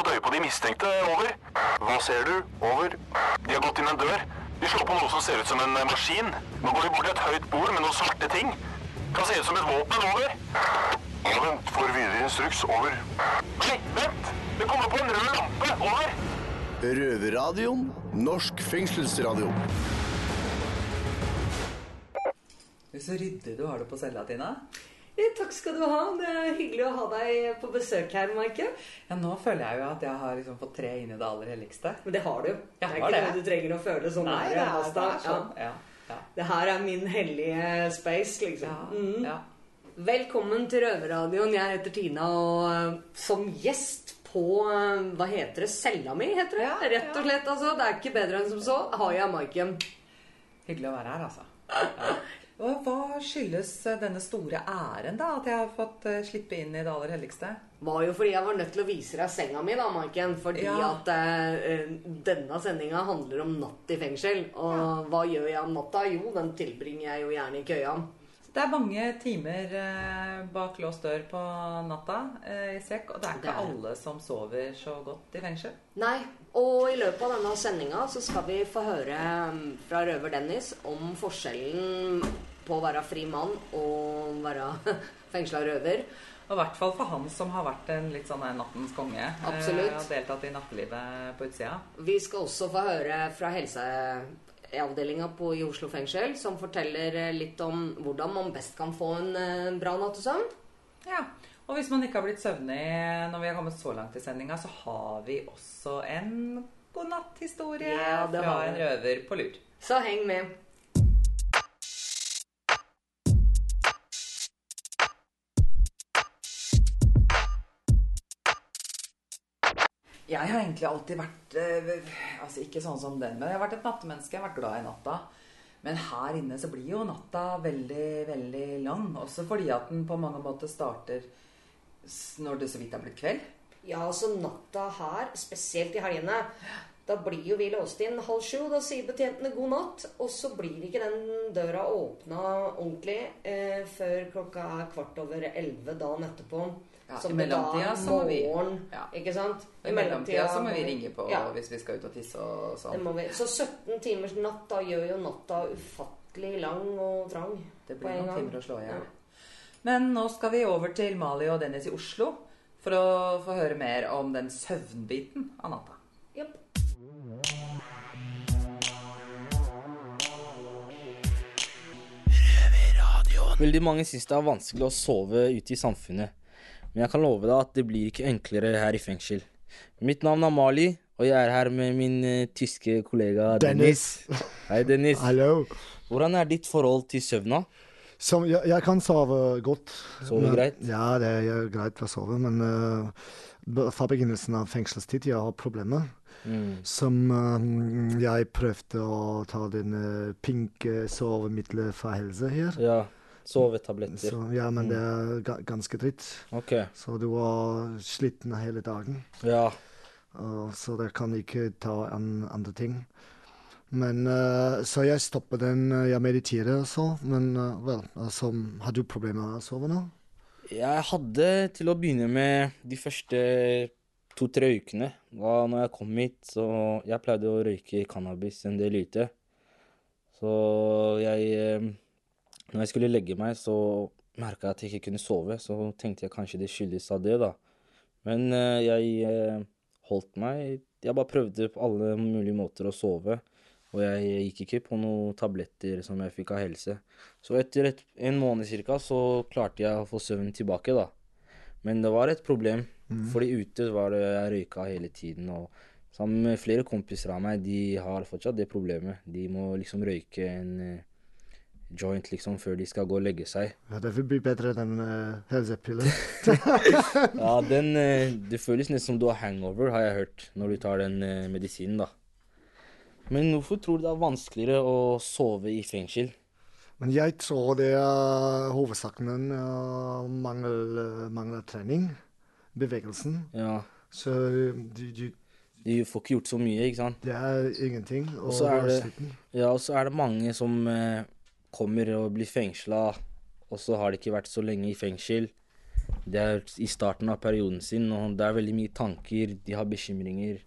fått øye på de mistenkte. Over. Hva ser du? Over. De har gått inn en dør. De slår på noe som ser ut som en eh, maskin. Nå går de bort til et høyt bord med noen svarte ting. Kan se ut som et våpen. Over. Ja, vent. Får videre instruks. Over. Nei, vent! Det kommer på en rød lampe. Over. Røverradioen. Norsk fengselsradio. Så ryddig du har det på cella, Tina. Takk skal du ha. Det er hyggelig å ha deg på besøk her, Maike. Ja, nå føler jeg jo at jeg har liksom fått tre inn i det aller helligste. Men det har du. Det er ikke det. noe du trenger å føle sånn Nei, det er, det er sånn. Ja. Ja. Det her er min hellige space, liksom. Mm. ja. Velkommen til Røverradioen. Jeg heter Tina, og eh, som gjest på eh, Hva heter det? Cella mi, heter det. Ja, Rett og slett, altså. Det er ikke bedre enn som så. Har jeg Maiken. Hyggelig å være her, altså. Ja. Hva skyldes eh, denne store æren, da? At jeg har fått eh, slippe inn i det aller helligste? var jo fordi jeg var nødt til å vise deg senga mi, da, Maiken. Fordi Ja. at eh, denne sendinga handler om natt i fengsel. Og hva gjør jeg om natta? Jo, den tilbringer jeg jo gjerne i køya. Det er mange timer eh, bak låst dør på natta eh, i sekk, og det er Det ikke er alle som sover så godt i fengsel. Nei, og i løpet av denne sendinga så skal vi få høre mm, fra røver Dennis om forskjellen på å være fri mann og være fengsla røver. Og i hvert fall for han som har vært en litt sånn eh, nattens konge. eh, Absolutt. Og deltatt i nattelivet på utsida. Vi skal også få høre fra helseavdelinga på- i Oslo fengsel, som forteller eh, litt om hvordan man best kan få en bra nattesøvn. Ja. Og hvis man ikke har blitt søvnig når vi har kommet så langt i sendinga, så har vi også en godnatthistorie Ja, fra en røver på lur. Så heng med. Jeg har egentlig alltid vært eh, Altså ikke sånn som den, men jeg har vært et nattemenneske. Jeg har vært glad i natta. Men her inne så blir jo natta veldig, veldig lang. Også fordi at den på mange måter starter når det så vidt er blitt kveld. Ja, altså natta her, spesielt i helgene, da blir jo vi låst inn halv sju. Da sier betjentene god natt. Og så blir ikke den døra åpna ordentlig eh, før klokka er kvart over elleve dagen etterpå. Ja, i mellomtida så må vi morgen, ja. ikke sant? I mellomtida så må vi ringe på Ja, hvis vi skal ut og tisse og det sånn. må vi. Så 17 timers natt da gjør jo natta ufattelig lang og trang. Det blir noen gang. timer å slå i hjel. Ja. Men nå skal vi over til Mali og Dennis i Oslo for å få høre mer om den søvnbiten av natta. Yep. Veldig mange syns det er vanskelig å sove ute i samfunnet. Men jeg kan love deg at det blir ikke enklere her i fengsel. Mitt navn er Mali, og jeg er her med min uh, tyske kollega Dennis. Dennis. Hei, Dennis. Hallo. Hvordan er ditt forhold til søvna? Som, jeg, jeg kan sove godt. Sove greit? Ja, det er greit å sove, men uh, fra begynnelsen av fengselstid jeg har problemer. Mm. Som uh, jeg prøvde å ta den uh, pinke sovemiddelet fra helse her. Ja. Sovetabletter. Så, ja, men det er ganske dritt. Ok. Så du er sliten hele dagen. Ja. Og så det kan ikke ta an andre ting. Men uh, Så jeg stopper den. eh, Jeg mediterer og så, men uh, vel altså, Har du problemer med å sove nå? Jeg hadde til å begynne med de første to-tre ukene. Da når jeg kom hit, så Jeg pleide å røyke cannabis en del ute. Så jeg Når jeg skulle legge meg, så merka jeg at jeg ikke kunne sove. Så tenkte jeg kanskje det skyldes av det, da. Men eh, jeg eh, holdt meg Jeg bare prøvde på alle mulige måter å sove. Og jeg gikk ikke på noen tabletter som jeg fikk av helse. Så etter et, en måned cirka så klarte jeg å få søvnen tilbake, da. Men det var et problem, fordi ute var det jeg røyka hele tiden. Og sammen med flere kompiser av meg, de har fortsatt det problemet. De må liksom røyke en eh, joint liksom før de skal gå og legge seg. Ja, Det vil bli bedre enn uh, helsepiller. Ja, den uh, Det føles nesten som du har hangover, har jeg hørt, når du tar den uh, medisinen, da. Men hvorfor tror du det er vanskeligere å sove i fengsel? Men jeg tror det er hovedsaken uh, mangel, mangel trening. Bevegelsen. Ja, Så du, du, du får ikke gjort så mye, ikke sant? det er ingenting. Og så er er det- Ja, og så er det mange som eh, kommer og blir fengsla, og så har de ikke vært så lenge i fengsel. Det er i starten av perioden sin, og det er veldig mye tanker. De har bekymringer.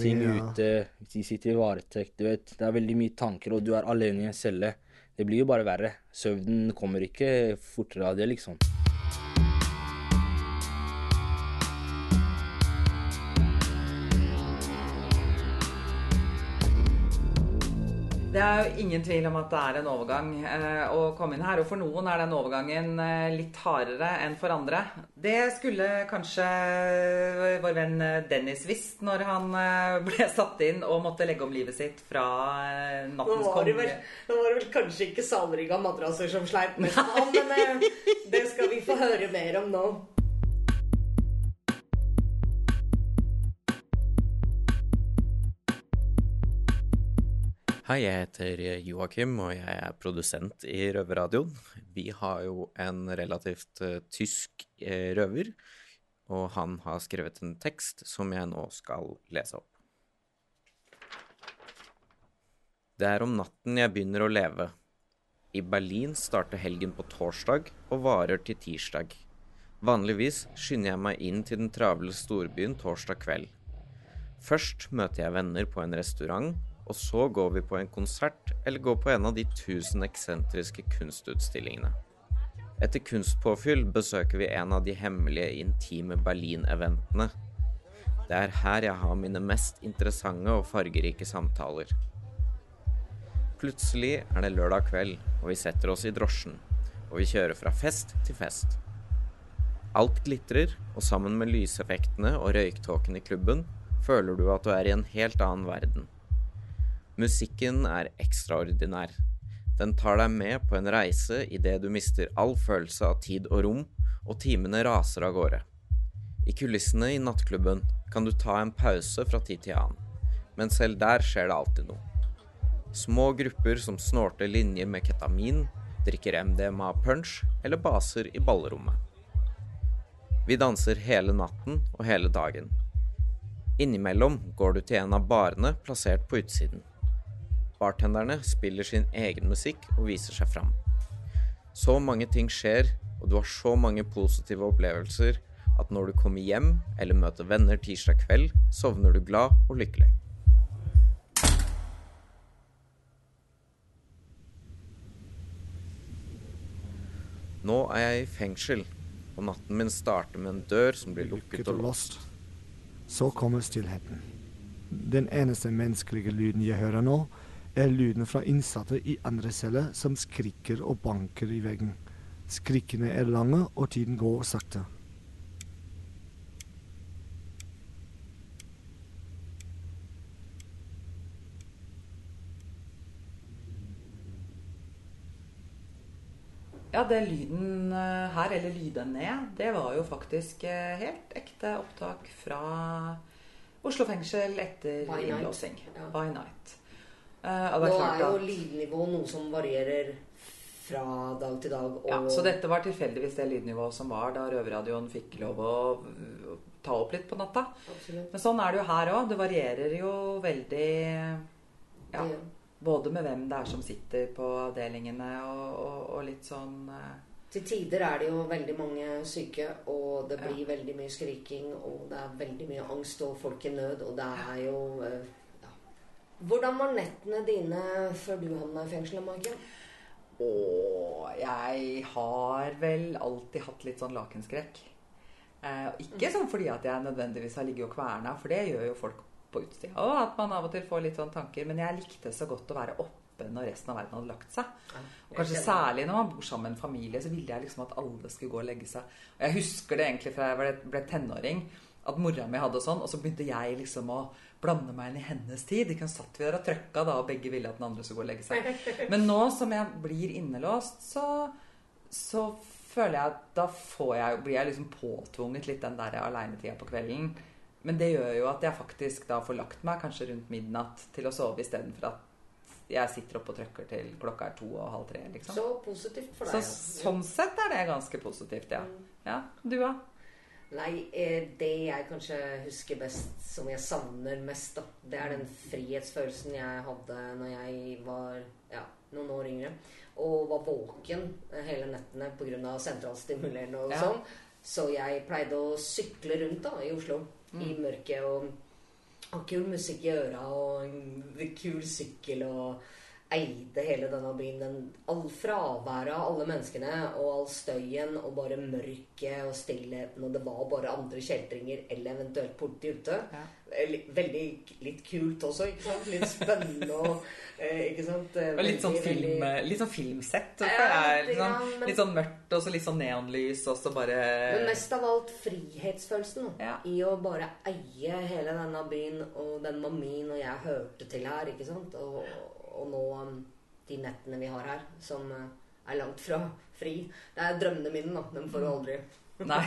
Ting ute. Ja. De sitter i varetekt. Du vet, det er veldig mye tanker, og du er alene i en celle. Det blir jo bare verre. Søvnen kommer ikke fortere av det, liksom. Det er jo ingen tvil om at det er en overgang eh, å komme inn her. Og for noen er den overgangen eh, litt hardere enn for andre. Det skulle kanskje vår venn Dennis visst når han eh, ble satt inn og måtte legge om livet sitt fra Nå nattens det vel, konge. nå var det vel kanskje ikke salrigga madrasser som sleit mest men eh, det skal vi få høre mer om nå. Hei, jeg heter Joakim, og jeg er produsent i Røverradioen. Vi har jo en relativt uh, tysk uh, røver, og han har skrevet en tekst som jeg nå skal lese opp. Det er om natten jeg begynner å leve. I Berlin starter helgen på torsdag og varer til tirsdag. Vanligvis skynder jeg meg inn til den travle storbyen torsdag kveld. Først møter jeg venner på en restaurant, og så går vi på en konsert eller går på en av de tusen eksentriske kunstutstillingene. Etter kunstpåfyll besøker vi en av de hemmelige, intime Berlin-eventene. Det er her jeg har mine mest interessante og fargerike samtaler. Plutselig er det lørdag kveld, og vi setter oss i drosjen, og vi kjører fra fest til fest. Alt glitrer, og sammen med lyseffektene og røyktåken i klubben føler du at du er i en helt annen verden. Musikken er ekstraordinær. Den tar deg med på en reise idet du mister all følelse av tid og rom, og timene raser av gårde. I kulissene i nattklubben kan du ta en pause fra tid til annen, men selv der skjer det alltid noe. Små grupper som snorter linjer med ketamin, drikker MDMA-punch eller baser i ballrommet. Vi danser hele natten og hele dagen. Innimellom går du til en av barene plassert på utsiden. Bartenderne spiller sin egen musikk og viser seg fram. Så mange ting skjer, og du har så mange positive opplevelser at når du kommer hjem eller møter venner tirsdag kveld, sovner du glad og lykkelig. Nå er jeg i fengsel, og natten min starter med en dør som blir lukket og låst. Så kommer stillheten. Den eneste menneskelige lyden jeg hører nå, er lyden fra innsatte i andre celler som skriker og banker i veggen. Skrikene er lange, og tiden går sakte. Ja, den lyden eh, her, eller lydene, det var jo faktisk eh, helt ekte opptak fra Oslo fengsel etter By night. innlåsing. Ja. By night. Og Nå det er jo at lydnivå noe som varierer fra dag til dag. Ja, så dette var tilfeldigvis det lydnivået som var da Røverradioen fikk lov å uh, ta opp litt på natta. Absolutt. Men sånn er det jo her òg. Det varierer jo veldig ja, ja. Både med hvem det er som sitter på avdelingene og, og, og litt sånn eh, Til tider er det jo veldig mange syke, og det Ja. blir veldig mye skriking, og det er veldig mye angst og folk i nød, og det er jo eh, ja. Hvordan var nettene dine før du havna i fengselet, Maiken? Og jeg har vel alltid hatt litt sånn lakenskrekk. Eh, ikke sånn fordi at jeg nødvendigvis har ligget og kverna, for det gjør jo folk på utsida. Og at man av og til får litt sånn tanker. Men jeg likte så godt å være oppe når resten av verden hadde lagt seg. Og kanskje særlig når man bor sammen med en familie, så ville jeg liksom at alle skulle gå og legge seg. Og jeg husker det egentlig fra jeg ble, ble tenåring, at mora mi hadde sånn, og så begynte jeg liksom å blande meg inn i hennes tid. Ikke satt vi der og trøkka da, og begge ville at den andre skulle gå og legge seg. Men nå som jeg blir innelåst, så, så føler jeg at da får jeg, blir jeg liksom påtvunget litt den der aleinetida på kvelden. Men det gjør jo at jeg faktisk da får lagt meg kanskje rundt midnatt til å sove istedenfor at jeg sitter oppe og trykker til klokka er to og halv tre. liksom. Så positivt for Så deg. ja. sånn sett er det ganske positivt, ja. Ja, Du, da? Nei, eh, det jeg kanskje husker best, som jeg savner mest, da, det er den frihetsfølelsen jeg hadde når jeg var ja, noen år yngre. Og var våken eh, hele nettene pga. sentralstimulerende og Ja. sånn. Så jeg pleide å sykle rundt da i Oslo i mørket og ha kul musikk i øra og en kul sykkel og eide hele denne byen. Den, all fraværet av alle menneskene og all støyen og bare mørket og stillheten, og det var bare andre kjeltringer eller eventuelt politi ute. Ja. Veldig, veldig litt kult også, ikke sant? Litt spennende og eh, Ikke sant? Veldig, litt sånn, film, veldig- litt sånn filmsett. Ja, jeg. litt Litt, sånn, grann, men- litt sånn mørkt og så litt sånn neonlys, og så bare Men mest av alt frihetsfølelsen. Ja. I å bare eie hele denne byen, og den var min, og jeg hørte til her, ikke sant? Og, og nå um, de nettene vi har her, som uh, er langt fra fri. Det er drømmene mine, da. Dem får du aldri. Nei.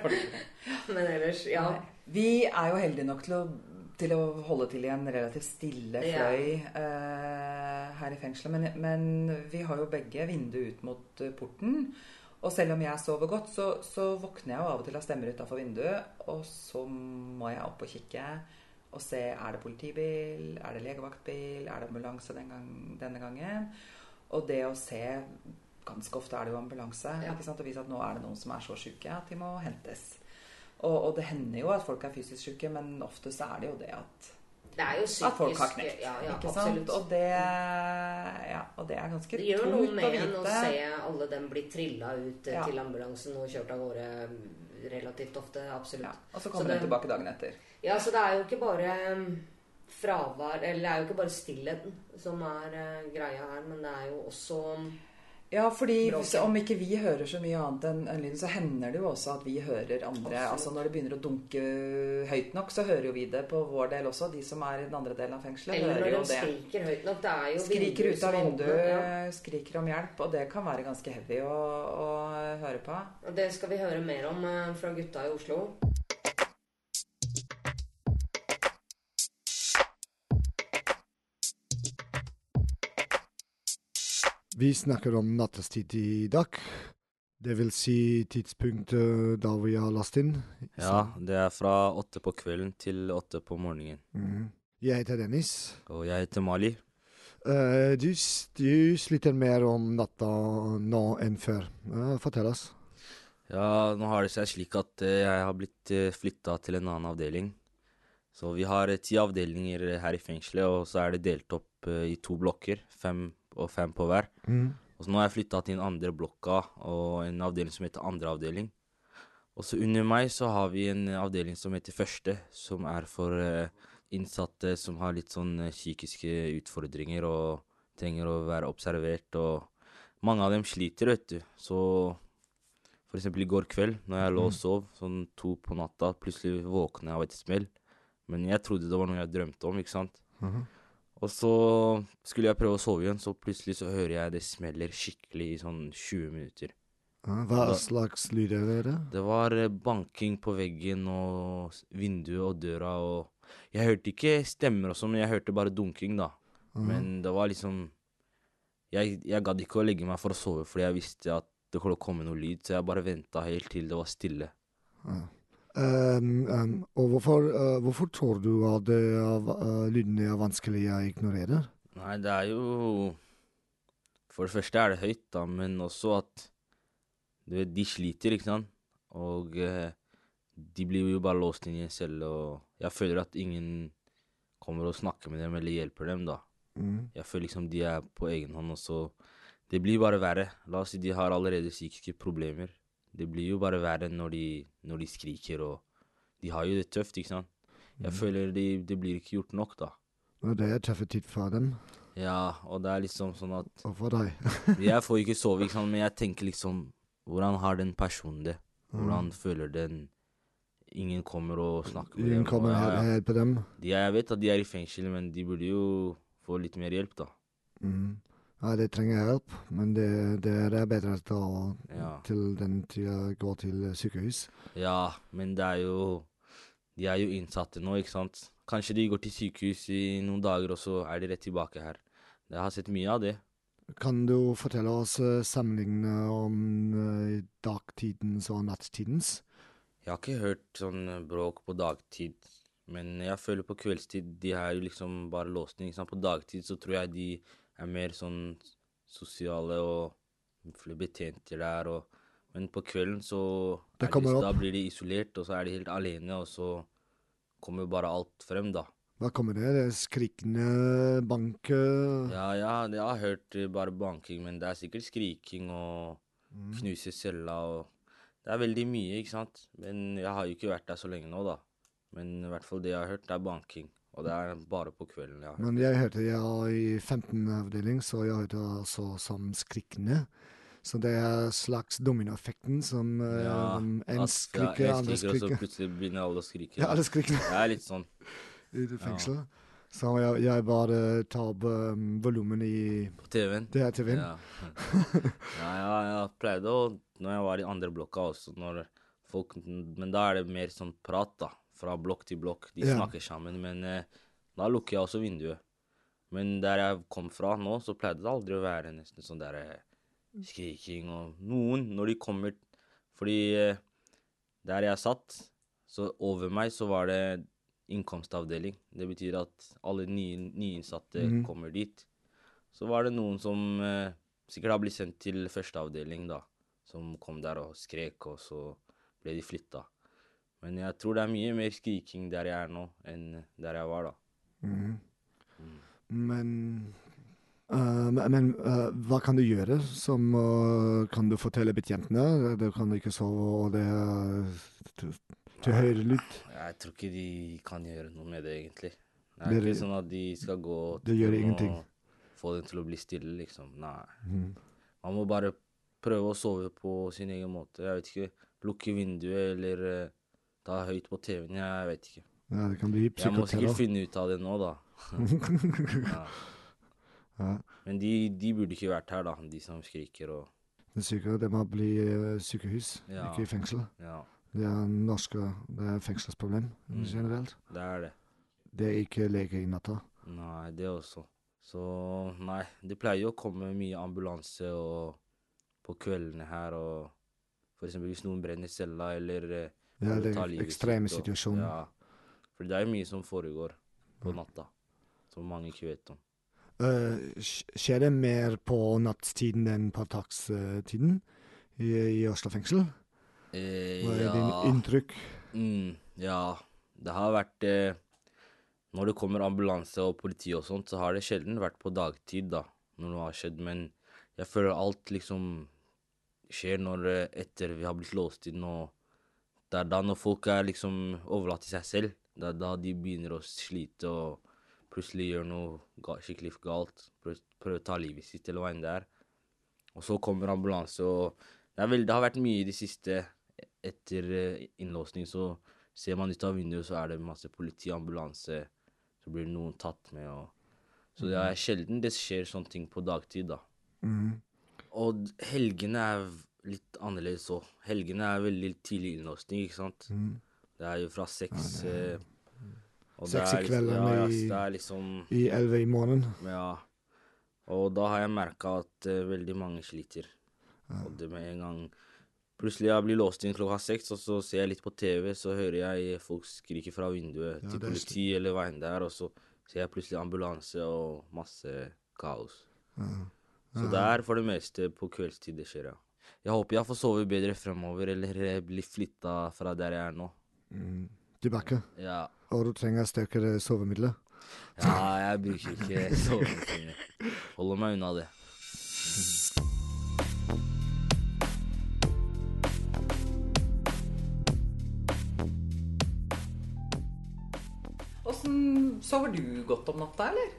Men ellers, ja. Nei. Vi er jo heldige nok til å, til å holde til i en relativt stille Ja. fløy eh, her i fengselet. Men, men vi har jo begge vinduet ut mot eh, porten. Og selv om jeg sover godt, så, så våkner jeg jo av og til av stemmer utafor vinduet. Og så må jeg opp og kikke og se er det politibil, er det legevaktbil, er det ambulanse den gang, denne gangen. Og det å se Ganske ofte er det jo ambulanse. Ja. ikke sant? Og vise at nå er det noen som er så syke at de må hentes. Og, og det hender jo at folk er fysisk syke, men oftest er det jo det at, Det er jo psykisk at folk har knekt. Ja, ja, ikke absolutt. sant? Og det, ja, og det er ganske Det gjør noe tungt å med en å se alle dem bli trilla ut eh, til ambulansen og kjørt av gårde relativt ofte. Absolutt. Ja, og så Så kommer det- den tilbake dagen etter. Ja, så det er jo ikke bare um, fravær Eller det er jo ikke bare stillheten som er uh, greia her, men det er jo også um, Ja, fordi hvis- om ikke vi hører så mye annet enn en lyden, så hender det jo også at vi hører andre Absolutt. Altså Når det begynner å dunke høyt nok, så hører jo vi det på vår del også. De som er i den andre delen av fengselet, Eller hører når de skriker høyt nok. Det er jo Skriker ut av vinduet, Ja. skriker om hjelp, og det kan være ganske heavy å, å høre på. Og det skal vi høre mer om eh, fra gutta i Oslo. Vi snakker om nattestid i dag. Det vil si tidspunktet da vi har last inn. Ja, det er fra åtte på kvelden til åtte på morgenen. Mm. Jeg heter Dennis. Og jeg heter Mali. Uh, du, du sliter mer om natta nå enn før. Uh, fortell oss. Ja, nå har det seg slik at uh, jeg har blitt uh, flytta til en annen avdeling. Så vi har eh, ti avdelinger her i fengselet, og så er det delt opp eh, i to blokker. Fem og fem på hver. Mm. Og så nå har jeg flytta til den andre blokka, og en avdeling som heter andre avdeling. Og så under meg så har vi en avdeling som heter første, som er for uh, innsatte som har litt sånn eh, psykiske utfordringer og trenger å være observert, og mange av dem sliter, vet du. Så for eksempel i går kveld, når jeg lå og sov, sånn to på natta, plutselig våkner jeg av et smell. Men jeg trodde det var noe jeg drømte om, ikke sant. Mhm. Og så skulle jeg prøve å sove igjen, så plutselig så hører jeg det smeller skikkelig i sånn 20 minutter. Hva Da- slags lyd er det? Det var eh, banking på veggen og vinduet og døra og Jeg hørte ikke stemmer og sånn, men jeg hørte bare dunking, da. Mm. Men det var liksom Jeg, jeg gadd ikke å legge meg for å sove, fordi jeg visste at det kom komme noe lyd, så jeg bare venta helt til det var stille. Ja. Ehm, ehm, og hvorfor, eh, hvorfor tror du at eh, lydene er vanskelig å ignorere? Nei, det er jo For det første er det høyt, da, men også at Du vet, de sliter, ikke sant? Og eh, de blir jo bare låst inn i en celle, og jeg føler at ingen kommer og snakker med dem eller hjelper dem, da. Mm. Jeg føler liksom de er på egen hånd, og så Det blir bare verre. La oss si de har allerede psykiske problemer. Det blir jo bare verre når de, når de skriker, og de har jo det tøft, ikke sant? Jeg føler det de blir ikke gjort nok, da. Og det er tøffe tid for dem, Ja, og det er liksom sånn at og for deg. Jeg får ikke sove, ikke sant, men jeg tenker liksom Hvordan har den personen det? Hvordan føler den Ingen kommer og snakker med Ingen dem. kommer og ja, hjelper dem. De, jeg vet at de er i fengsel, men de burde jo få litt mer hjelp, da. Mhm. Ja, de trenger hjelp, men det, det er bedre å Ja. til den tida gå til sykehus. Ja, men det er jo De er jo innsatte nå, ikke sant. Kanskje de går til sykehus i noen dager, og så er de rett tilbake her. Jeg har sett mye av det. Kan du fortelle oss uh, sammenligne om eh, dagtidens og nattidens? Jeg har ikke hørt sånn eh, bråk på dagtid, men jeg føler på kveldstid de er jo liksom bare låst inn. På dagtid så tror jeg de er mer sånn sosiale og betjenter der, og Men på kvelden så de, da blir de isolert, og så er de helt alene, og så kommer bare alt frem, da. Da kommer det? Det er skrikende, bank Ja, ja, jeg har hørt bare banking, men det er sikkert skriking og Mm. knuse cella og Det er veldig mye, ikke sant. Men jeg har jo ikke vært der så lenge nå, da. Men i hvert fall det jeg har hørt, det er banking. Og det er bare på kvelden. Ja. Men jeg hørte jeg var i 15-avdeling, så jeg hørte også som skrikende. Så det er slags dominoeffekten som ja, um, en at- skriker, ja, andre jeg skriker, og så plutselig begynner alle å skrike. Ja, alle skriker Det er litt sånn. i det fengselet. Så jeg, jeg bare tar opp um, volumen i På TV-en. det er TV-en. Ja. ja, ja, jeg pleide å Når jeg var i andre blokka også, når folk Men da er det mer sånn prat, da. Fra blokk til blokk. De Ja. snakker sammen. Men eh, da lukker jeg også vinduet. Men der jeg kom fra nå, så pleide det aldri å være nesten sånn der eh, skriking og Noen, når de kommer Fordi eh, der jeg satt, så over meg så var det innkomstavdeling. Det betyr at alle nye, nyinnsatte mm. kommer dit. Så var det noen som eh, sikkert har blitt sendt til første avdeling, da. Som kom der og skrek, og så ble de flytta. Men jeg tror det er mye mer skriking der jeg er nå, enn der jeg var da. Mhm. Men Uh, men eh, hva kan du gjøre? Som uh, Kan du fortelle betjentene? Du kan ikke sove, og det er til, til høyre lyd. Jeg tror ikke de kan gjøre noe med det, egentlig. Det er Det er- ikke sånn at de skal gå ingenting. og få dem til å bli stille, liksom. Nei. Mm. Man må bare prøve å sove på sin egen måte. Jeg vet ikke. Lukke vinduet eller eh, høyt på TV-en. Jeg vet ikke. Ja, det kan bli Jeg må sikkert finne ut av det nå, da. ja. Ja. Men de, de burde ikke vært her, da, de som skriker og Det sikkert det må bli eh, sykehus, ikke i fengsel. Ja, Det er norske det er fengselsproblem Mm. generelt. det er det. Det er ikke lege i natta. Nei, det også. Så nei, det pleier jo å komme mye ambulanse og på kveldene her og For eksempel hvis noen brenner cella eller eh, Ja, det er ekstreme situasjoner. Ja. For det er jo mye som foregår på natta, som mange ikke vet om. Uh, skjer det mer på nattstiden enn på dagstiden i, i Oslo fengsel? Eh, Hva er ja. din inntrykk? Mm, ja, det har vært eh, Når det kommer ambulanse og politi og sånt, så har det sjelden vært på dagtid, da, når noe har skjedd. Men jeg føler alt liksom skjer når eh, etter vi har blitt låst inn, og det er da når folk er liksom overlatt til seg selv, det er da de begynner å slite og plutselig gjør noe skikkelig galt. Prøver å ta livet sitt, eller hva enn det er. Og så kommer ambulanse, og det, vel, det har vært mye i det siste etter eh, innlåsning så ser man ut av vinduet, så er det masse politi, ambulanse, så blir noen tatt med og Så det er sjelden det skjer sånne ting på dagtid, da. Mm. Og helgene er litt annerledes òg. Helgene er veldig tidlig innlåsning, ikke sant. Mm. Det er jo fra seks eh, og det Seks i liksom- kvelden ja, ja, i- er liksom I elleve i måneden. Ja. Og da har jeg merka at uh, veldig mange sliter. Og det med en gang Plutselig jeg blir låst inn klokka seks, og så ser jeg litt på TV, så hører jeg folk skrike fra vinduet Ja, til politi eller hva enn det er, og så ser jeg plutselig ambulanse og masse kaos. Så det er for det meste på kveldstid det skjer, ja. Jeg håper jeg får sove bedre fremover, eller bli flytta fra der jeg er nå. Mhm. Tilbake. Ja. Og du trenger sterkere sovemidler. Ja, jeg bruker ikke sovemidler. Holder meg unna det. Åssen sover du godt om natta, eller?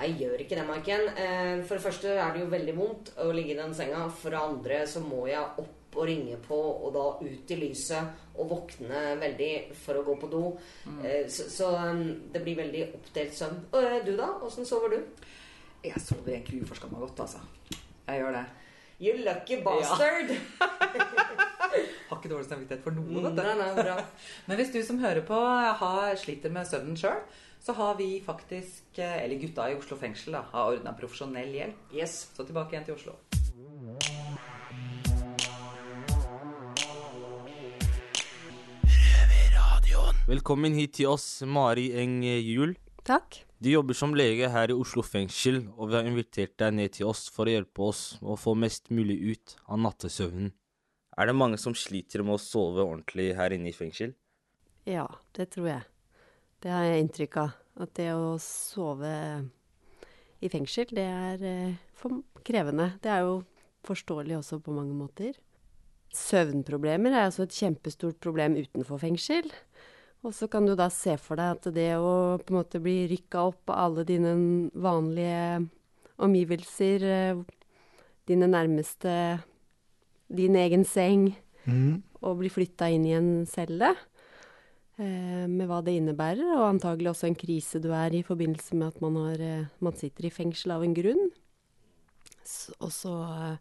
Jeg gjør ikke det, Maiken. Eh, For det første er det jo veldig vondt å ligge i den senga. For det andre så må jeg opp og ringe på, og da ut i lyset og våkne veldig for å gå på do. Mm. Så, så um, det blir veldig oppdelt søvn. Og eh, du, da? Åssen sover du? Jeg sover egentlig uforskamma godt, altså. Jeg gjør det. You lucky bastard! Har ikke dårlig samvittighet for noe, vet du. Nei, nei, bra. Men hvis du som hører på har, sliter med søvnen sjøl, så har vi faktisk, eh, eller gutta i Oslo fengsel, da, har ordna profesjonell hjelp. Yes. Så tilbake igjen til Oslo. Velkommen hit til oss, Mari Eng Juel. Takk. Du jobber som lege her i Oslo fengsel, og vi har invitert deg ned til oss for å hjelpe oss å få mest mulig ut av nattesøvnen. Er det mange som sliter med å sove ordentlig her inne i fengsel? Ja, det tror jeg. Det har jeg inntrykk av. At det å sove i fengsel, det er eh, krevende. Det er jo forståelig også på mange måter. Søvnproblemer er altså et kjempestort problem utenfor fengsel. Og så kan du da se for deg at det å på en måte bli rykka opp av alle dine vanlige omgivelser, eh, dine nærmeste, din egen seng, mm. og bli flytta inn i en celle, eh, med hva det innebærer, og antagelig også en krise du er i i forbindelse med at man, har, eh, man sitter i fengsel av en grunn. Og så eh,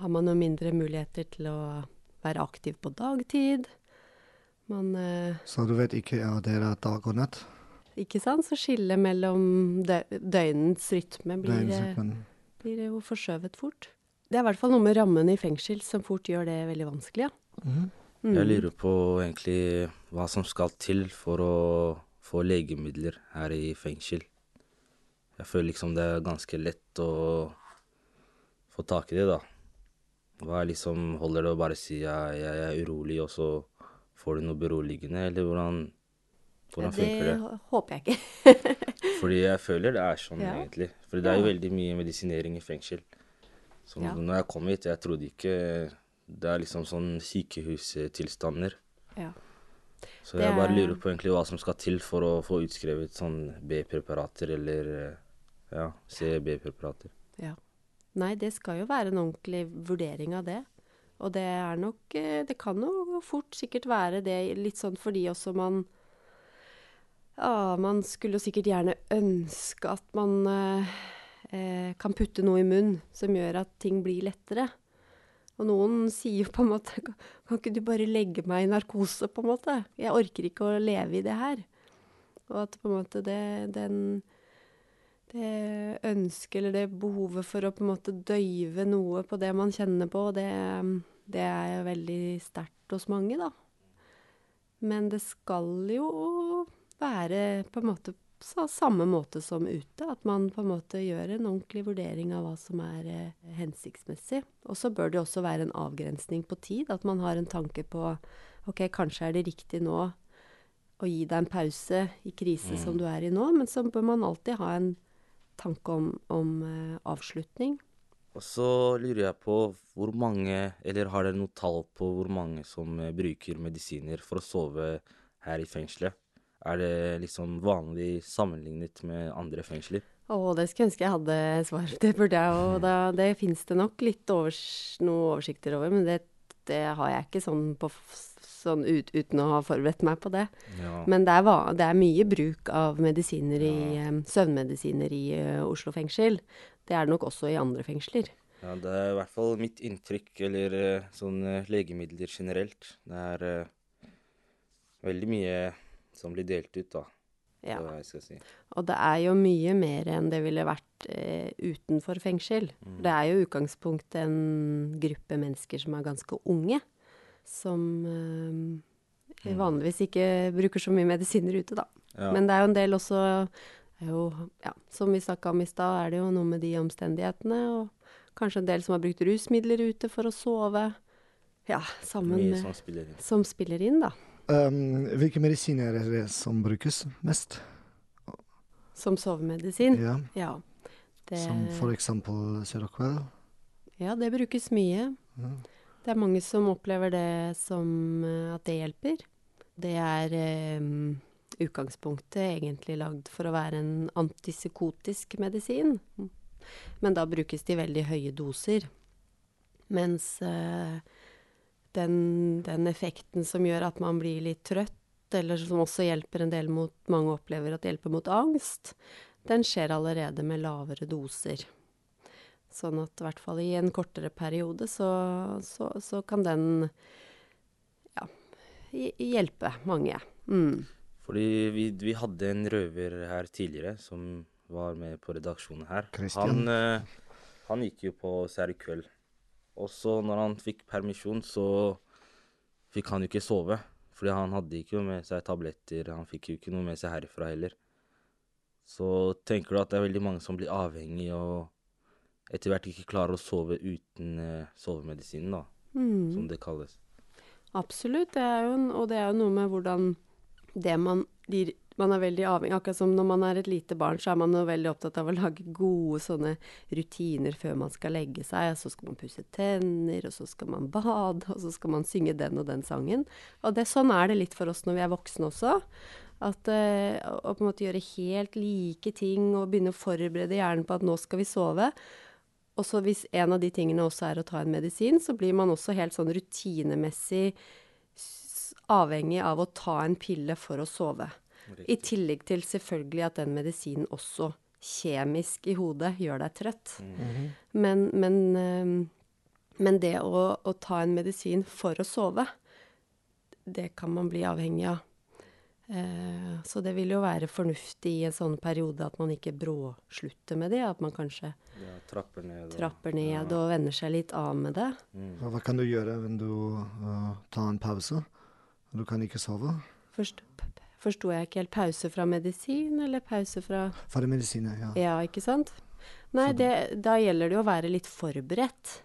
har man jo mindre muligheter til å være aktiv på dagtid. Man eh, Så du vet ikke om det er dag og natt? Ikke sant? Så skillet mellom dø døgnets rytme blir, blir jo forskjøvet fort. Det er i hvert fall noe med rammene i fengsel som fort gjør det veldig vanskelig, ja. Mm. Mm. Jeg lurer på egentlig hva som skal til for å få legemidler her i fengsel. Jeg føler liksom det er ganske lett å få tak i det, da. Hva er liksom Holder det å bare si at jeg er urolig, og så får du noe beroligende, eller hvordan, hvordan funker det? Det håper jeg ikke. Fordi jeg føler det er sånn, Ja. egentlig. Fordi det er jo veldig mye medisinering i fengsel. Så Ja. når jeg kom hit, jeg trodde ikke Det er liksom sånn sykehustilstander. Ja. Så jeg bare er- lurer på egentlig hva som skal til for å få utskrevet sånn B-preparater eller eh, ja, CB-preparater. Ja. Nei, det skal jo være en ordentlig vurdering av det. Og det er nok eh, Det kan jo fort sikkert være det litt sånn fordi også man Ja, man skulle sikkert gjerne ønske at man eh, kan putte noe i munnen som gjør at ting blir lettere. Og noen sier jo på en måte Kan ikke du bare legge meg i narkose, på en måte? Jeg orker ikke å leve i det her. Og at på en måte det Den det ønsket eller det behovet for å på en måte døyve noe på det man kjenner på, det, det er veldig sterkt hos mange, da. Men det skal jo være på en måte på samme måte som ute. At man på en måte gjør en ordentlig vurdering av hva som er eh, hensiktsmessig. Og så bør det også være en avgrensning på tid. At man har en tanke på ok, kanskje er det riktig nå å gi deg en pause i krise som du er i nå, men så bør man alltid ha en tanke om, om eh, avslutning. Og så lurer jeg på hvor mange, eller har dere noe tall på hvor mange som eh, bruker medisiner for å sove her i fengselet? Er det liksom vanlig sammenlignet med andre fengsler? Å, det skulle ønske jeg hadde svar. Det burde jeg. Da, det fins det nok litt overs, noen oversikter over, men det, det har jeg ikke sånn, på, sånn ut, uten å ha forberedt meg på det. Ja. Men det er, det er mye bruk av medisiner i, ja. søvnmedisiner i uh, Oslo fengsel. Det er det nok også i andre fengsler. Ja, det er i hvert fall mitt inntrykk, eller sånn legemidler generelt. Det er uh, veldig mye som blir delt ut, da. Ja. Det jeg skal si. Og det er jo mye mer enn det ville vært eh, utenfor fengsel. Det er jo i utgangspunktet en gruppe mennesker som er ganske unge, som eh, vanligvis ikke bruker så mye medisiner ute, da. Ja. Men det er jo en del også jo, ja, Som vi snakka om i stad, er det jo noe med de omstendighetene. Og kanskje en del som har brukt rusmidler ute for å sove. Ja, sammen med som spiller inn. Som spiller inn, da. Um, hvilke medisiner er det som brukes mest? Som sovemedisin. Ja, Ja. Det, Som for eksempel Seroquel? ja, det brukes mye. Ja. Det er mange som opplever det som eh, at det hjelper. Det er um, utgangspunktet egentlig lagd for å være en antipsykotisk medisin. Men da brukes det i veldig høye doser. Mens eh, den, den effekten som gjør at man blir litt trøtt, eller som også hjelper en del mot Mange opplever at det hjelper mot angst. Den skjer allerede med lavere doser. Sånn at i hvert fall i en kortere periode så, så, så kan den ja, hjelpe mange. Mm. Fordi vi, vi hadde en røver her tidligere som var med på redaksjonen her. Han, eh, han gikk jo på Serikveld. Og så når han fikk permisjon, så fikk han jo ikke sove. Fordi han hadde ikke med seg tabletter, han fikk jo ikke noe med seg herfra heller. Så tenker du at det er veldig mange som blir avhengig og etter hvert ikke klarer å sove uten eh, sovemedisinen, da. Mm. som det kalles. Absolutt. Det jo, og det er jo noe med hvordan det man blir Man er veldig avhengig Akkurat som når man er et lite barn, så er man veldig opptatt av å lage gode sånne rutiner før man skal legge seg. Så skal man pusse tenner, og så skal man bade, og så skal man synge den og den sangen. Og det, sånn er det litt for oss når vi er voksne også. At eh, Å på en måte gjøre helt like ting og begynne å forberede hjernen på at nå skal vi sove. Og så hvis en av de tingene også er å ta en medisin, så blir man også helt sånn rutinemessig avhengig av å ta en pille for å sove. I tillegg til selvfølgelig at den medisinen også kjemisk i hodet gjør deg trøtt. Men, men, eh, men det å, å ta en medisin for å sove, det kan man bli avhengig av. Eh, så det vil jo være fornuftig i en sånn periode at man ikke bråslutter med det. At man kanskje Ja, trapper ned. trapper ned og venner seg litt av med det. Og Hva kan du gjøre når du uh, tar en pause? Du kan ikke sove? Forst, Forsto jeg ikke helt pause fra medisin, eller pause fra Fra er ja. Ja, ikke sant? Nei, det, da gjelder det jo å være litt forberedt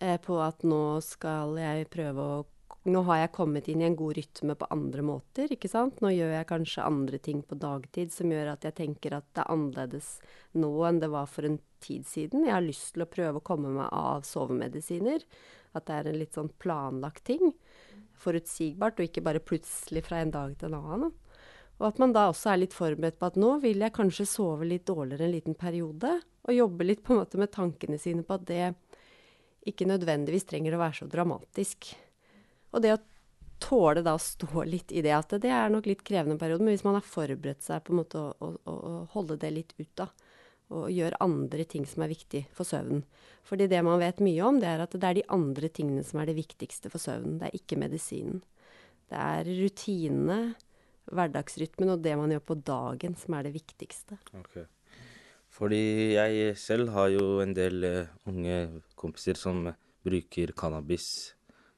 eh, på at nå skal jeg prøve å Nå har jeg kommet inn i en god rytme på andre måter, ikke sant? Nå gjør jeg kanskje andre ting på dagtid som gjør at jeg tenker at det er annerledes nå enn det var for en tid siden. Jeg har lyst til å prøve å komme meg av sovemedisiner. At det er en litt sånn planlagt ting. Forutsigbart, og ikke bare plutselig fra en dag til en annen. Og at man da også er litt forberedt på at nå vil jeg kanskje sove litt dårligere en liten periode, og jobbe litt på en måte med tankene sine på at det ikke nødvendigvis trenger å være så dramatisk. Og det å tåle da å stå litt i det at det er nok litt krevende periode, men hvis man har forberedt seg på en måte å, å, å holde det litt ut da, og gjør andre ting som er viktig for søvnen. Fordi det man vet mye om, det er at det er de andre tingene som er det viktigste for søvnen. Det er ikke medisinen. Det er rutinene, hverdagsrytmen og det man gjør på dagen som er det viktigste. Okay. Fordi jeg selv har jo en del eh, unge kompiser som bruker cannabis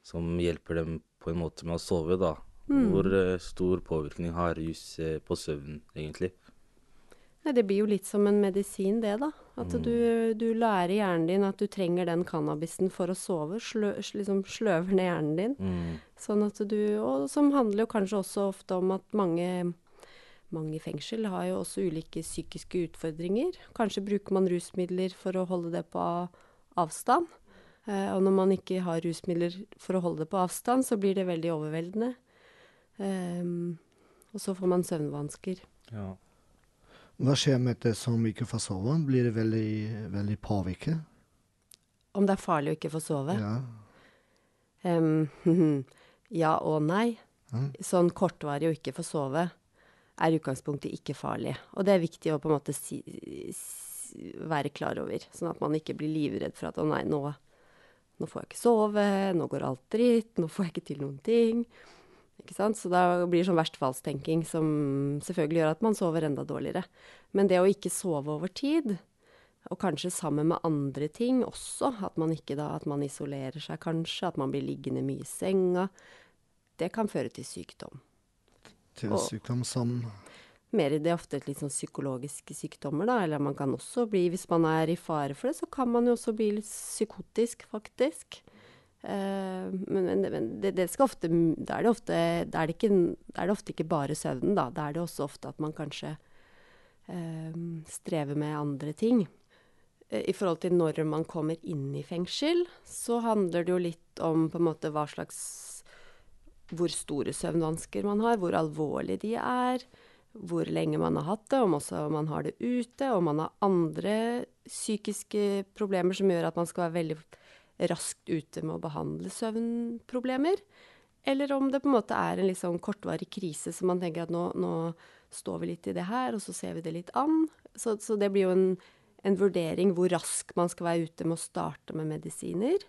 som hjelper dem på en måte med å sove, da. Hvor eh, stor påvirkning har rus eh, på søvnen, egentlig? Nei, det blir jo litt som en medisin, det, da. At du, du lærer hjernen din at du trenger den cannabisen for å sove. Slø, liksom sløver ned hjernen din. Mm. Sånn at du Og som handler jo kanskje også ofte om at mange mange i fengsel har jo også ulike psykiske utfordringer. Kanskje bruker man rusmidler for å holde det på avstand. Eh, og når man ikke har rusmidler for å holde det på avstand, så blir det veldig overveldende. Eh, og så får man søvnvansker. Ja. Hva skjer med det som ikke får sove? Blir det veldig, veldig påvirket? Om det er farlig å ikke få sove? Ja. Um, ja og nei. Mm. Sånn kortvarig å ikke få sove er i utgangspunktet ikke farlig. Og det er viktig å på en måte si, si, være klar over, sånn at man ikke blir livredd for at å nei, nå, nå får jeg ikke sove, nå går alt dritt, nå får jeg ikke til noen ting. Så da blir det sånn verstfallstenking som selvfølgelig gjør at man sover enda dårligere. Men det å ikke sove over tid, og kanskje sammen med andre ting også, at man ikke da, at man isolerer seg kanskje, at man blir liggende mye i senga, det kan føre til sykdom. Til Og- sykdom som Mer i det ofte litt sånn psykologiske sykdommer, da. Eller man kan også bli, hvis man er i fare for det, så kan man jo også bli litt psykotisk, faktisk. Eh, men men, det, det skal ofte Da er er er det ofte ikke bare søvnen, da. Da er det også ofte at man kanskje eh, strever med andre ting. Eh, I forhold til når man kommer inn i fengsel, så handler det jo litt om på en måte hva slags Hvor store søvnvansker man har, hvor alvorlige de er hvor lenge man har hatt det, om også man har det ute, om man har andre psykiske problemer som gjør at man skal være veldig raskt ute med å behandle søvnproblemer. Eller om det på en måte er en litt sånn kortvarig krise, så man tenker at nå, nå står vi litt i det her, og så ser vi det litt an. Så, så det blir jo en, en vurdering hvor raskt man skal være ute med å starte med medisiner.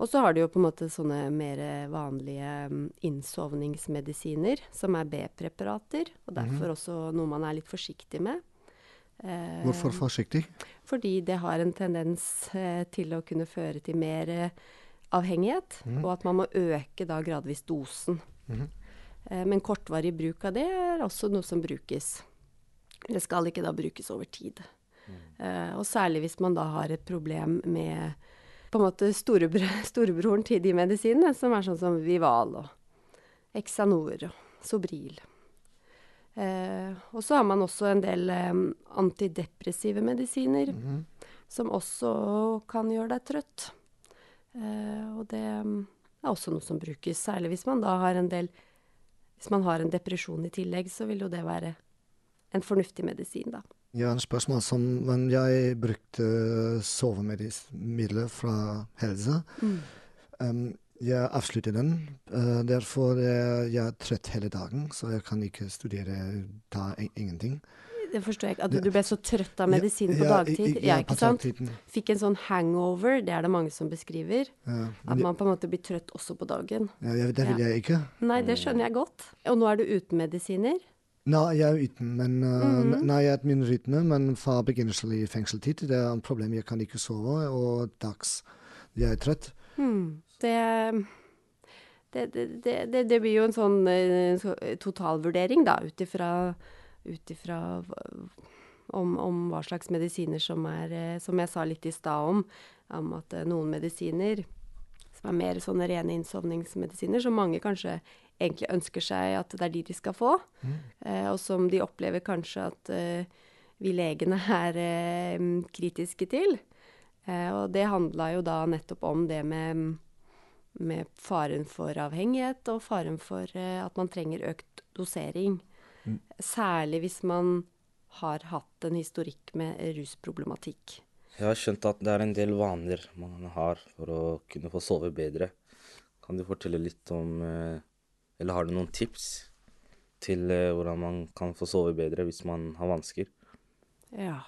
Og så har du jo på en måte sånne mer vanlige mm, innsovningsmedisiner, som er B-preparater. Og derfor også noe man er litt forsiktig med. Eh, Hvorfor forsiktig? Fordi det har en tendens eh, til å kunne føre til mer eh, avhengighet, og at man må øke da gradvis dosen. Eh, men kortvarig bruk av det er også noe som brukes. Det skal ikke da brukes over tid. Eh, og særlig hvis man da har et problem med på en måte storebror, storebroren til de medisinene, som er sånn som Vival og Exanor og Sobril. Eh, og så har man også en del eh, antidepressive medisiner, som også kan gjøre deg trøtt. Eh, og det mm, er også noe som brukes, særlig hvis man da har en del Hvis man har en depresjon i tillegg, så vil jo det være en fornuftig medisin, da. Ja, en spørsmål som men jeg brukte sovemidler fra helse. Um, jeg avslutter den. Uh, derfor er jeg trøtt hele dagen, så jeg kan ikke studere, ta ingenting. Det forstår jeg ikke. At du ble så trøtt av medisin på dagtid? Ja, ikke sant? Fikk en sånn hangover, det er det mange som beskriver. At man på en måte blir trøtt også på dagen. ja, det vil jeg ikke. Nei, det skjønner jeg godt. Og nå er du uten medisiner? Nei, jeg er uten, men uh, Mhm. nei, jeg er min rytme, men fra begynnelsen i fengselstid, det er et problem. Jeg kan ikke sove, og dags jeg er trøtt. Hmm. Det, det, det, det, det, blir jo en sånn eh, totalvurdering, da, ut ifra om, om hva slags medisiner som er eh, Som jeg sa litt i stad om, om at eh, noen medisiner som er mer sånne rene innsovningsmedisiner, som mange kanskje egentlig ønsker seg at det er de de skal få, eh, og som de opplever kanskje at eh, vi legene er eh, kritiske til. Eh, og det handla jo da nettopp om det med, med faren for avhengighet og faren for eh, at man trenger økt dosering. Særlig hvis man har hatt en historikk med rusproblematikk. Jeg har skjønt at det er en del vaner man har for å kunne få sove bedre. Kan du fortelle litt om eh, Eller har du noen tips til eh, hvordan man kan få sove bedre hvis man har vansker? Ja.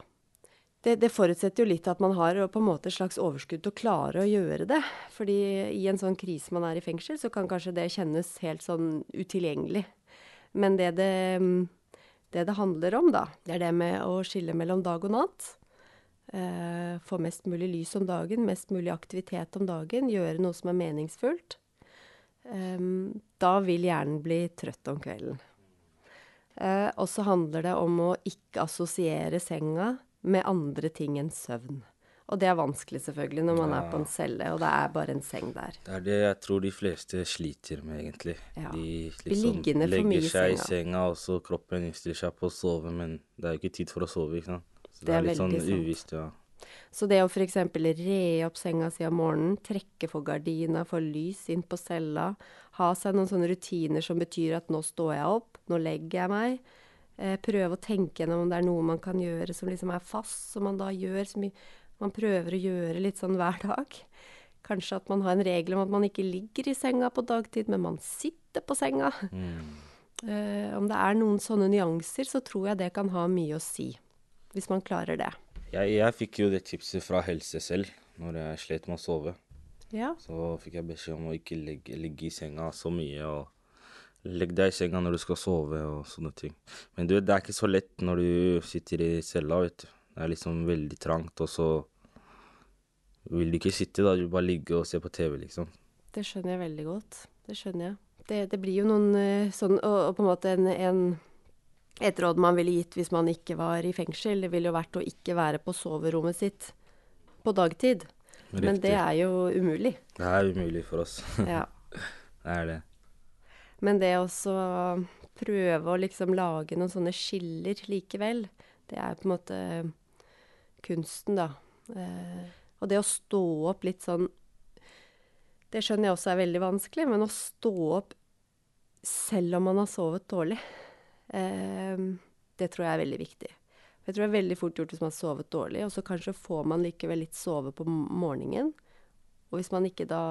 Det, det forutsetter jo litt at man har på en måte et slags overskudd til å klare å gjøre det. Fordi i en sånn krise man er i fengsel, så kan kanskje det kjennes helt sånn utilgjengelig. Men det det, det det handler om, da, det er det med å skille mellom dag og natt. Eh, få mest mulig lys om dagen, mest mulig aktivitet om dagen. Gjøre noe som er meningsfullt. Eh, da vil hjernen bli trøtt om kvelden. Eh, og så handler det om å ikke assosiere senga med andre ting enn søvn. Og det er vanskelig selvfølgelig når man er på en celle, og det er bare en seng der. Det er det jeg tror de fleste sliter med, egentlig. Ja. De liksom legger seg i senga. og så kroppen innstiller seg på å sove, men det er jo ikke tid for å sove, ikke sant. Så Det er litt sånn sant. uvisst, ja. Så det å f.eks. re opp senga si om morgenen, trekke for gardina, få lys inn på cella, ha seg noen sånne rutiner som betyr at nå står jeg opp, nå legger jeg meg. Eh, prøve å tenke gjennom om det er noe man kan gjøre som liksom er fast, som man da gjør som man prøver å gjøre litt sånn hver dag. Kanskje at man har en regel om at man ikke ligger i senga på dagtid, men man sitter på senga. Eh, om det er noen sånne nyanser, så tror jeg det kan ha mye å si. Hvis man klarer det. Jeg, jeg fikk jo det tipset fra helse selv når jeg slet med å sove. Ja. Så fikk jeg beskjed om å ikke ligge, ligge i senga så mye. og Legg deg i senga når du skal sove og sånne ting. Men du vet, det er ikke så lett når du sitter i cella, vet du. Det er liksom veldig trangt, og så vil du ikke sitte, da. Du vil bare ligge og se på TV, liksom. Det skjønner jeg veldig godt. Det skjønner jeg. Det, det blir jo noen eh, sånn Og, og på en måte en, en Et råd man ville gitt hvis man ikke var i fengsel, det ville jo vært å ikke være på soverommet sitt på dagtid. Men det er jo umulig. Det er umulig for oss. Ja. det er det. Men det å prøve å liksom lage noen sånne skiller likevel, det er på en måte kunsten, da. Eh, og det å stå opp litt sånn Det skjønner jeg også er veldig vanskelig, men å stå opp selv om man har sovet dårlig, eh, det tror jeg er veldig viktig. Jeg tror det er veldig fort gjort hvis man har sovet dårlig, og så kanskje får man likevel litt sove på morgenen. Og hvis man ikke da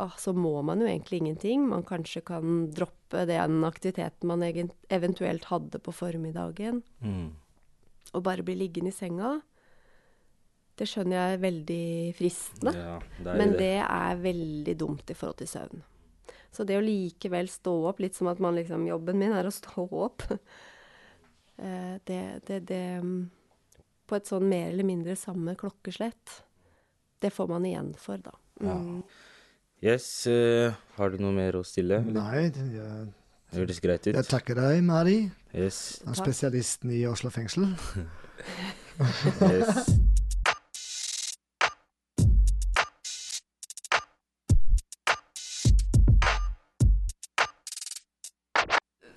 ah, så må man jo egentlig ingenting. Man kanskje kan droppe den aktiviteten man eventuelt hadde på formiddagen, Mm. og bare bli liggende i senga. Det skjønner jeg er veldig fristende, Ja, det er men det. det er veldig dumt i forhold til søvn. Så det å likevel stå opp, litt som at man liksom Jobben min er å stå opp. Eh, det, det, det mm, På et sånn mer eller mindre samme klokkeslett. Det får man igjen for, da. Mm. Yes. Uh, har du noe mer å stille? Nei. Jeg, det høres greit ut. Jeg takker deg, Mari. Yes. Den spesialisten i Oslo fengsel. yes.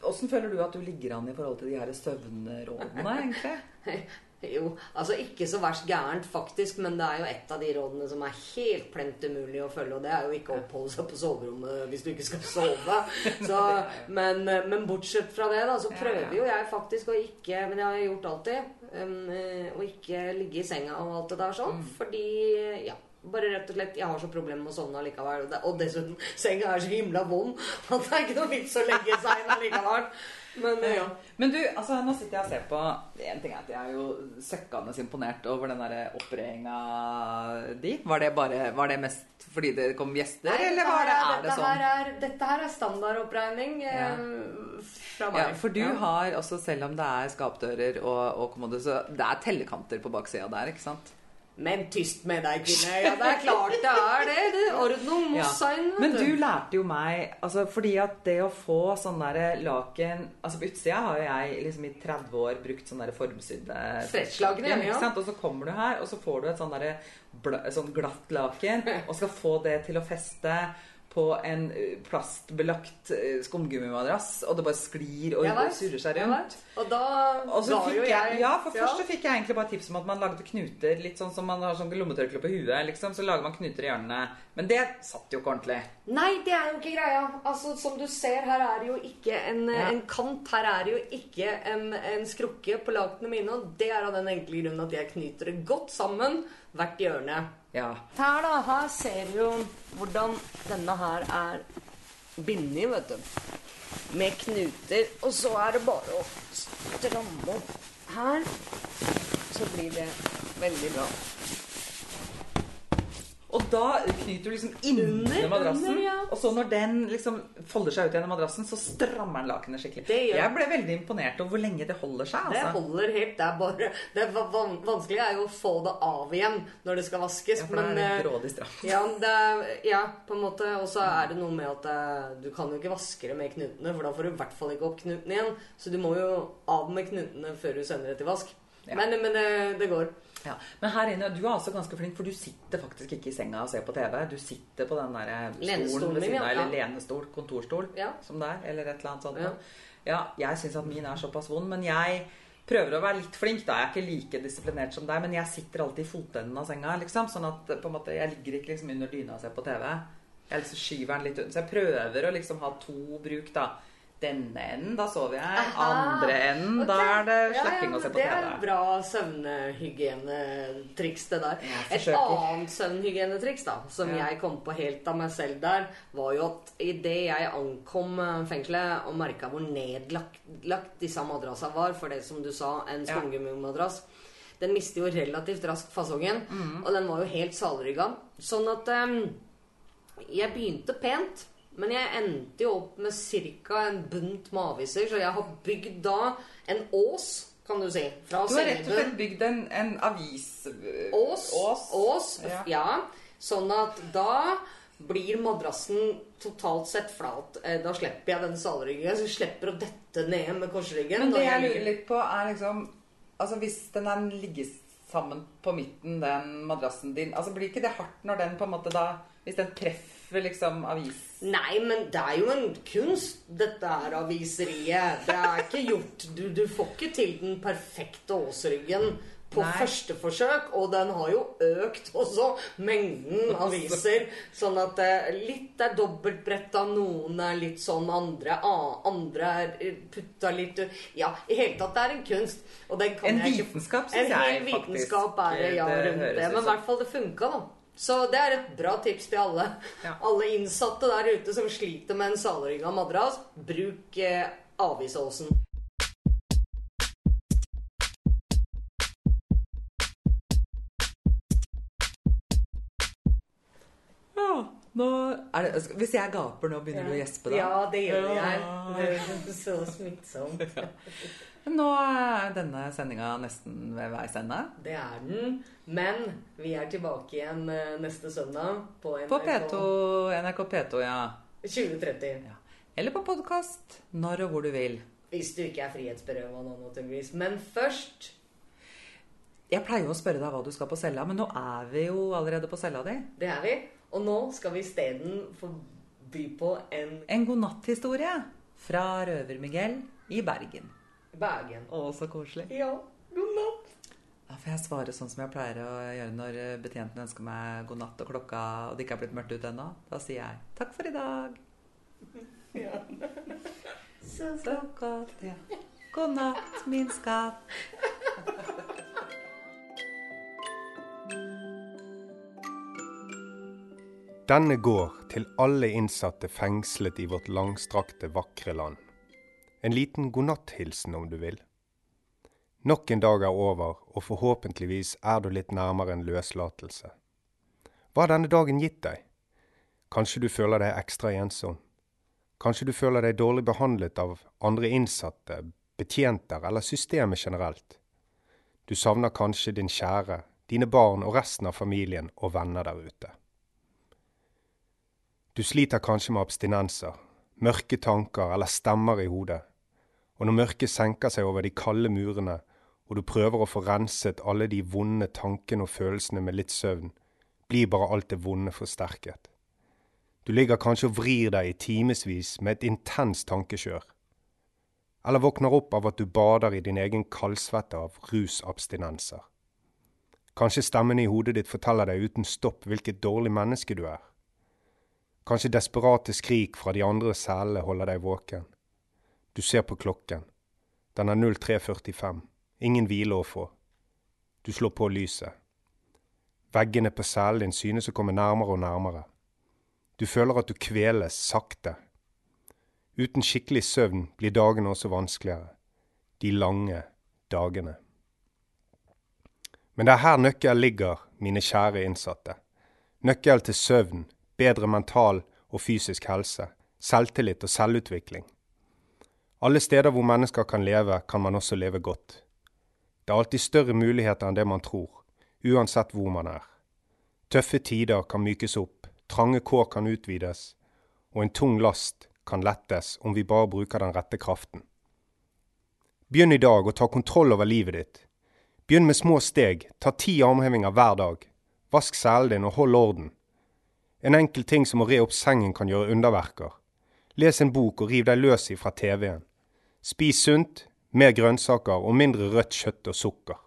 Hvordan føler du at du ligger an i forhold til de her søvnrådene, egentlig? Jo, altså ikke så verst gærent, faktisk, men det er jo et av de rådene som er helt plent umulig å følge, og det er jo ikke å oppholde seg på soverommet hvis du ikke skal sove. Så, men, men bortsett fra det, da, så prøver jo jeg faktisk å ikke Men det har jeg gjort alltid. Um, eh, å ikke ligge i senga og alt det der sånn, fordi Ja. Bare rett og slett, Jeg har så problemer med å sovne allikevel. Og dessuten, senga er så himla vond at det er ikke noe vits å legge seg inn allikevel. Men ja, ja. Men du, altså nå sitter jeg og ser på En ting er at jeg er jo søkkende imponert over den der oppreiinga di. Var det, bare, var det mest fordi det kom gjester, Nei, eller var det, er, er det sånn? Her er, dette her er standardoppregning eh, fra meg. Ja, for du Ja. har også, selv om det er skapdører og, og kommode, så det er tellekanter på baksida der, ikke sant? Men tyst med deg, kvinne. Ja, det er klart det er det. det Ordnung. Mossein. Ja. Men du lærte jo meg altså Fordi at det å få sånn der laken Altså På utsida har jo jeg liksom i 30 år brukt sånn der formsydde Stretchlaken, ja. ikke sant? Og så kommer du her, og så får du et sånn der sånn glatt laken, og skal få det til å feste på en eh, plastbelagt eh, skumgummimadrass, og det bare sklir og vet, surrer seg rundt. Og da Og så fikk jo jeg, ja, for ja. først så fikk jeg egentlig bare tips om at man lagde knuter, litt sånn som man har sånn lommetørkle på huet, liksom. Så lager man knuter i hjørnene. Men det satt jo ikke ordentlig. Nei, det er jo ikke greia. Altså, Som du ser, her er det jo ikke en, Ja. en kant. Her er det jo ikke en, en skrukke på lagtene mine. Og det er av den enkle grunn at jeg knyter det godt sammen hvert hjørne. Ja. Her, da. Her ser du jo hvordan denne her er bindet, vet du. Med knuter. Og så er det bare å stramme opp her. Så blir det veldig bra. Og da knyter du liksom inni madrassen. under, ja. Og så når den liksom folder seg ut gjennom madrassen, så strammer den lakenet skikkelig. Det Jeg ble veldig imponert over hvor lenge det holder seg. Det Altså. holder helt. Det er bare Det va- van vanskelige er jo å få det av igjen når det skal vaskes. Ja, for det er eh, grådig stramt. Ja, det er, ja, på en måte. Og så er det noe med at det, du kan jo ikke vaske det med knutene, for da får du i hvert fall ikke opp knutene igjen. Så du må jo av med knutene før du sender det til vask. Ja. Men, men det, det går. Ja. Men her inne, du er altså ganske flink, for du sitter faktisk ikke i senga og ser på TV. Du sitter på den der stolen Lenestolen ved siden av, eller lenestol, kontorstol, Ja. som det er, eller et eller annet sånt. Ja. Ja, jeg syns at min er såpass vond, men jeg prøver å være litt flink. da. Jeg er ikke like disiplinert som deg, men jeg sitter alltid i fotenden av senga. liksom, Sånn at på en måte, jeg ligger ikke liksom under dyna og ser på TV. Jeg liksom skyver den litt ut. Så jeg prøver å liksom ha to bruk, da. Denne enden, da sover jeg. Aha. Andre enden, okay. da er det Ja, ja, å se på Det er et bra søvnhygienetriks, det der. Et annet søvnhygienetriks da, som Ja. jeg kom på helt av meg selv der, var jo at idet jeg ankom eh, fengselet og merka hvor nedlagt disse madrassene var, for det som du sa, en skumgummimadrass Den mister jo relativt raskt fasongen, Mm. og den var jo helt salrygga. Sånn at um, jeg begynte pent. Men jeg endte jo opp med ca. en bunt med aviser, så jeg har bygd da en ås, kan du si. Du har rett og slett bygd en, en avis... Ås. Ås. Ås. Ja. Ja. Sånn at da blir madrassen totalt sett flat. Eh, Da slipper jeg den salryggen, så jeg slipper å dette ned med korsryggen. Men det jeg lurer litt på, er liksom Altså hvis den er ligger sammen på midten, den madrassen din Altså blir ikke det hardt når den på en måte da Hvis den treffer liksom avis... Nei, men det er jo en kunst, dette her aviseriet. Det er ikke gjort Du, du får ikke til den perfekte åsryggen på Nei. første forsøk. Og den har jo økt også, mengden aviser. Sånn at det litt er dobbeltbretta, noen er litt sånn, andre ah, andre er eh, putta litt Ja, i hele tatt, det er en kunst. Og den kan En vitenskap, synes En jeg, hel faktisk. vitenskap er det, ja, rundt det. Men i hvert fall det funka, da. Så det er et bra tips til alle. Ja. Alle innsatte der ute som sliter med en salrygga madrass, bruk eh, avisåsen. Det, Hvis jeg gaper nå, begynner du å gjespe da? Ja, det gjør Ja. jeg. Det er så smittsomt. Nå er denne sendinga nesten ved veis ende. Det er den. Men vi er tilbake igjen eh, neste søndag på NRK På P2, NRK P2, ja. 2030. ja. Eller på podkast når og hvor du vil. Hvis du ikke er frihetsberøva nå, naturligvis. Men først Jeg pleier jo å spørre deg hva du skal på cella, men nå er vi jo allerede på cella di. Det er vi. Og nå skal vi isteden få by på en En godnatthistorie Fra Røver-Miguel i Bergen. Bergen. Å, så koselig. Ja. God natt. Da får jeg svare sånn som jeg pleier å gjøre når eh, betjenten ønsker meg god natt og klokka og det ikke er blitt mørkt ute ennå. Da sier jeg 'takk for i dag'. Ja. Så Så godt, ja. God natt, min skatt. Denne går til alle innsatte fengslet i vårt langstrakte, vakre land. En liten godnatthilsen, om du vil. Nok en dag er over, og forhåpentligvis er du litt nærmere en løslatelse. Hva har denne dagen gitt deg? Kanskje du føler deg ekstra ensom? Kanskje du føler deg dårlig behandlet av andre innsatte, betjenter eller systemet generelt? Du savner kanskje din kjære, dine barn og resten av familien og venner der ute. Du sliter kanskje med abstinenser, mørke tanker eller stemmer i hodet. Og når mørket senker seg over de kalde murene, og du prøver å få renset alle de vonde tankene og følelsene med litt søvn, blir bare alt det vonde forsterket. Du ligger kanskje og vrir deg i timevis med et intenst tankekjør. Eller våkner opp av at du bader i din egen kaldsvette av rusabstinenser. Kanskje stemmene i hodet ditt forteller deg uten stopp hvilket dårlig menneske du er. Kanskje desperate skrik fra de andre selene holder deg våken. Du ser på klokken. Den er 03.45. Ingen hvile å få. Du slår på lyset. Veggene på cellen din synes å komme nærmere og nærmere. Du føler at du kveles sakte. Uten skikkelig søvn blir dagene også vanskeligere. De lange dagene. Men det er her nøkkelen ligger, mine kjære innsatte. Nøkkel til søvn, bedre mental og fysisk helse, selvtillit og selvutvikling. Alle steder hvor mennesker kan leve, kan man også leve godt. Det er alltid større muligheter enn det man tror, uansett hvor man er. Tøffe tider kan mykes opp, trange kår kan utvides, og en tung last kan lettes om vi bare bruker den rette kraften. Begynn i dag å ta kontroll over livet ditt. Begynn med små steg, ta ti armhevinger hver dag. Vask selen din og hold orden. En enkel ting som å re opp sengen kan gjøre underverker. Les en bok og riv deg løs ifra TV-en. Spis sunt, mer grønnsaker og mindre rødt kjøtt og sukker.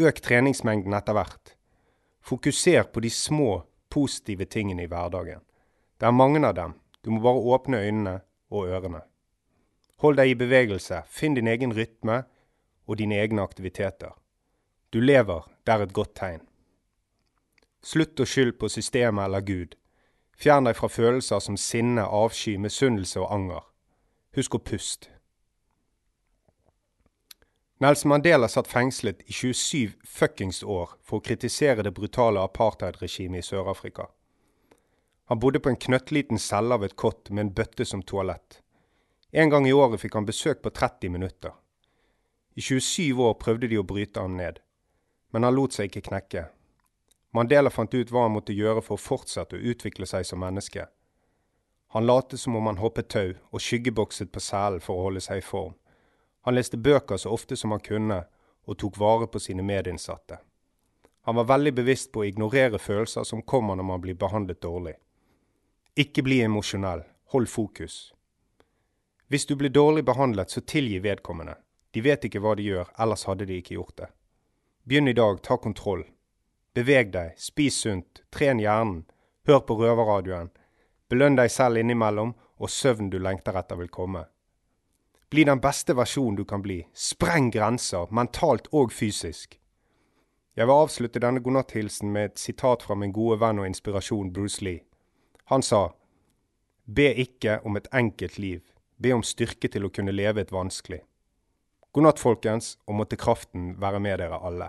Øk treningsmengden etter hvert. Fokuser på de små, positive tingene i hverdagen. Det er mange av dem, du må bare åpne øynene og ørene. Hold deg i bevegelse, finn din egen rytme og dine egne aktiviteter. Du lever, det er et godt tegn. Slutt å skylde på systemet eller Gud. Fjern deg fra følelser som sinne, avsky, misunnelse og anger. Husk å puste. Nelson Mandela satt fengslet i 27 fuckings år for å kritisere det brutale apartheidregimet i Sør-Afrika. Han bodde på en knøttliten celle av et kott med en bøtte som toalett. En gang i året fikk han besøk på 30 minutter. I 27 år prøvde de å bryte ham ned, men han lot seg ikke knekke. Mandela fant ut hva han måtte gjøre for å fortsette å utvikle seg som menneske. Han lot som om han hoppet tau og skyggebokset på selen for å holde seg i form. Han leste bøker så ofte som han kunne, og tok vare på sine medinnsatte. Han var veldig bevisst på å ignorere følelser som kommer når man blir behandlet dårlig. Ikke bli emosjonell, hold fokus. Hvis du blir dårlig behandlet, så tilgi vedkommende. De vet ikke hva de gjør, ellers hadde de ikke gjort det. Begynn i dag, ta kontroll. Beveg deg, spis sunt, tren hjernen, hør på røverradioen. Belønn deg selv innimellom, og søvn du lengter etter vil komme. Bli den beste versjonen du kan bli. Spreng grenser, mentalt og fysisk. Jeg vil avslutte denne godnatthilsen med et sitat fra min gode venn og inspirasjon Bruce Lee. Han sa, Be ikke om et enkelt liv, be om styrke til å kunne leve et vanskelig. God natt, folkens, og måtte kraften være med dere alle.